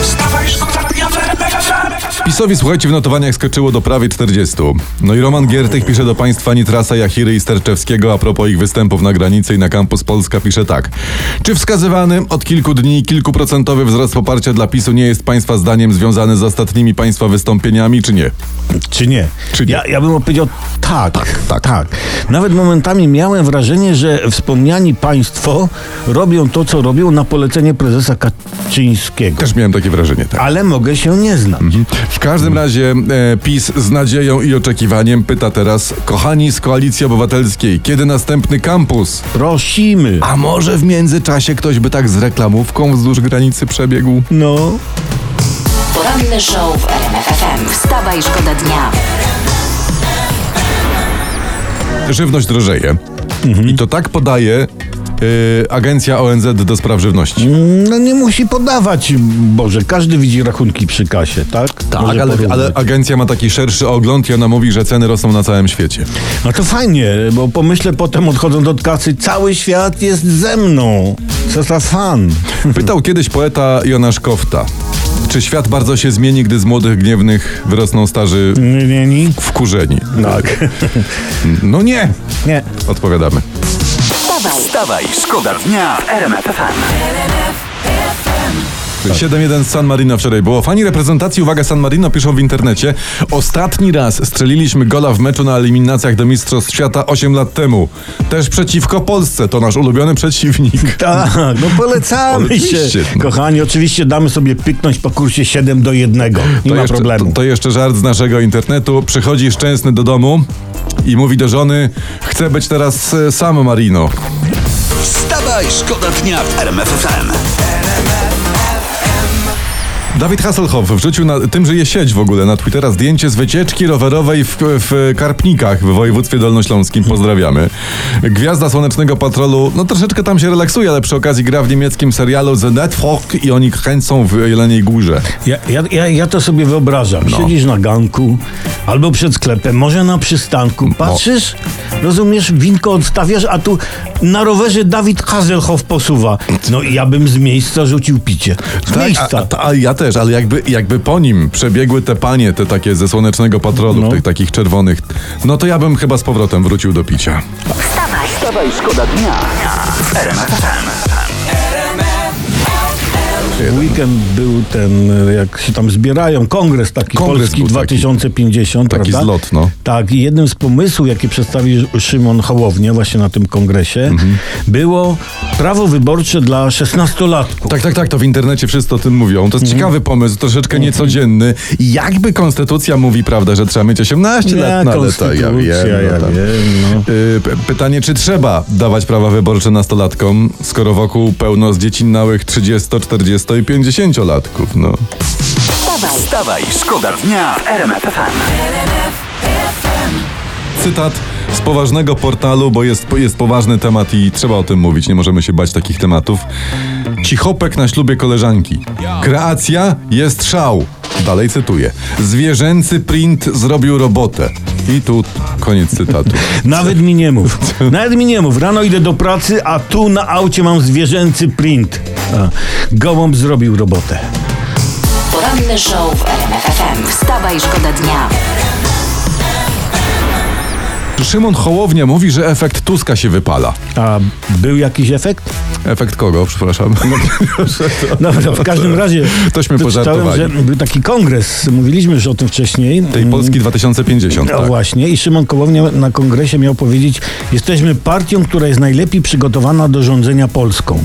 FM. Wstawaj, szkoda dnia w RMF FM. PiSowi, słuchajcie, w notowaniach skoczyło do prawie 40. No i Roman Giertych pisze do państwa Nitrasa, Jachiry i Sterczewskiego a propos ich występów na granicy i na kampus Polska pisze tak. Czy wskazywany od kilku dni kilkuprocentowy wzrost poparcia dla PiSu nie jest państwa zdaniem związany z ostatnimi państwa wystąpieniami, czy nie? Czy nie? Czy nie? Ja, ja bym odpowiedział tak, tak. tak. Nawet momentami miałem wrażenie, że wspomniani państwo robią to, co robią na polecenie prezesa Kaczyńskiego. Też miałem takie wrażenie, tak. Ale mogę się nie znać. W każdym razie e, PiS z nadzieją i oczekiwaniem pyta teraz, kochani z Koalicji Obywatelskiej, kiedy następny kampus? Prosimy. A może w międzyczasie ktoś by tak z reklamówką wzdłuż granicy przebiegł? No. Poranny show w RMF FM. Wstawaj, szkoda dnia. Żywność drożeje. I to tak podaje y, Agencja ONZ do spraw żywności. No nie musi podawać, Boże, każdy widzi rachunki przy kasie, tak? Może ale, porównać. ale agencja ma taki szerszy ogląd i ona mówi, że ceny rosną na całym świecie. No to fajnie, bo pomyślę potem odchodząc od kasy, cały świat jest ze mną. Co za fan. Pytał kiedyś poeta Jonasz Kofta, czy świat bardzo się zmieni, gdy z młodych gniewnych wyrosną starzy wkurzeni? Tak. No nie, Nie. odpowiadamy. Wstawaj, Wstawaj, szkoda dnia w RMF FM. 7-1 z San Marino wczoraj było. Fani reprezentacji, uwaga, San Marino piszą w internecie. Ostatni raz strzeliliśmy gola w meczu na eliminacjach do Mistrzostw Świata 8 lat temu. Też przeciwko Polsce, to nasz ulubiony przeciwnik. Tak, no polecamy Oczywiście, się. no. Kochani, oczywiście damy sobie pyknąć po kursie 7 do 1. Nie ma jeszcze, problemu. To, to jeszcze żart z naszego internetu. Przychodzi szczęsny do domu i mówi do żony, chcę być teraz e, sam Marino. Wstawaj, szkoda dnia w RMF FM. Dawid Hasselhoff wrzucił na tym, że je sieć w ogóle na Twittera zdjęcie z wycieczki rowerowej w, w Karpnikach w województwie dolnośląskim. Pozdrawiamy. Gwiazda Słonecznego Patrolu, no troszeczkę tam się relaksuje, ale przy okazji gra w niemieckim serialu The Network i oni kręcą w Jeleniej Górze. Ja, ja, ja, ja to sobie wyobrażam. No. Siedzisz na ganku albo przed sklepem, może na przystanku. Patrzysz, rozumiesz, winko odstawiasz, a tu na rowerze Dawid Hazelhoff posuwa. No i ja bym z miejsca rzucił picie. Z Tak, a, miejsca. a, a ja też, ale jakby, jakby po nim przebiegły te panie, te takie ze Słonecznego Patrolu, No. tych takich czerwonych, no to ja bym chyba z powrotem wrócił do picia. wstawaj. Wstawaj, szkoda dnia FM. W weekend był ten, jak się tam zbierają, kongres taki Kongres Polski był taki. 2050, Taki prawda? zlot, no. Tak, i jednym z pomysłów, jakie przedstawił Szymon Hołownia właśnie na tym kongresie, Mhm. było prawo wyborcze dla 16-latków. Tak, tak, tak, to w internecie wszyscy o tym mówią. To jest ciekawy pomysł, troszeczkę niecodzienny. Jakby konstytucja mówi, prawda, że trzeba mieć 18 Nie, lat, no ale to ja wiem. ja no wiem, no. Y, Pytanie, czy trzeba dawać prawa wyborcze nastolatkom, skoro wokół pełno zdziecinałych 30, 40 i 50-latków, no. Wstawaj, Wstawaj, szkoda dnia w RMF FM. Cytat z poważnego portalu, bo jest, jest poważny temat i trzeba o tym mówić, nie możemy się bać takich tematów. Cichopek na ślubie koleżanki. Kreacja jest szał. Dalej cytuję. Zwierzęcy print zrobił robotę. I tu koniec cytatu. Nawet mi nie mów. Nawet mi nie mów. Rano idę do pracy, a tu na aucie mam zwierzęcy print. A, gołąb zrobił robotę. poranny show w RMF FM. Wstawaj, szkoda dnia. Szymon Hołownia mówi, że efekt Tuska się wypala. A był jakiś efekt? Efekt kogo, przepraszam? Dobra, w każdym razie Tośmy to czytałem, pożartowali. że był taki kongres, mówiliśmy już o tym wcześniej. Tej Polski 2050, No tak. właśnie i Szymon Kołownia na kongresie miał powiedzieć, jesteśmy partią, która jest najlepiej przygotowana do rządzenia Polską.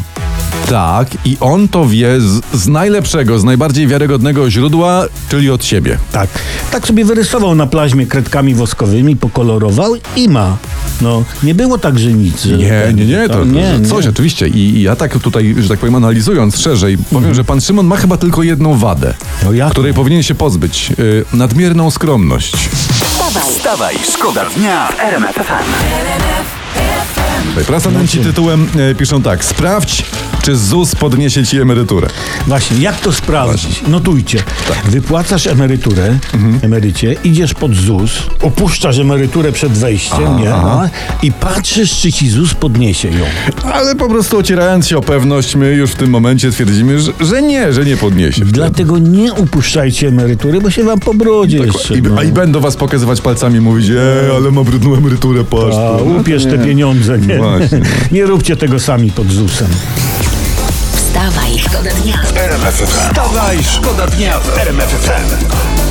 Tak, i on to wie z, z najlepszego, z najbardziej wiarygodnego źródła, czyli od siebie. Tak. Tak sobie wyrysował na plaźmie kredkami woskowymi, pokolorował i ma. No, nie było tak, że nic. Że Nie, nie, nie, to, to, nie, że coś nie. oczywiście. I, I ja tak tutaj, że tak powiem, analizując szerzej, powiem, że pan Szymon ma chyba tylko jedną wadę, No której powinien się pozbyć. Y, nadmierną skromność. Wstawaj, Wstawaj, szkoda dnia w RMF FM. Tutaj. Prasanęci tytułem e, piszą tak. Sprawdź, czy ZUS podniesie ci emeryturę. Właśnie, jak to sprawdzić? Notujcie. Tak. Wypłacasz emeryturę, Mhm. emerycie, idziesz pod ZUS, opuszczasz emeryturę przed wejściem, nie? No, I patrzysz, czy ci ZUS podniesie ją. Ale po prostu ocierając się o pewność, my już w tym momencie twierdzimy, że, że nie, że nie podniesie. Dlatego nie upuszczajcie emerytury, bo się wam po brodzie jeszcze. I, no. a i będą was pokazywać palcami i mówić, ej, ale ma brudną emeryturę, patrz. A, tu. No ubierz te pieniądze, nie? Właśnie. Nie róbcie tego sami pod ZUS-em. Wstawaj, szkoda dnia. Wstawaj, szkoda dnia w RMF FM.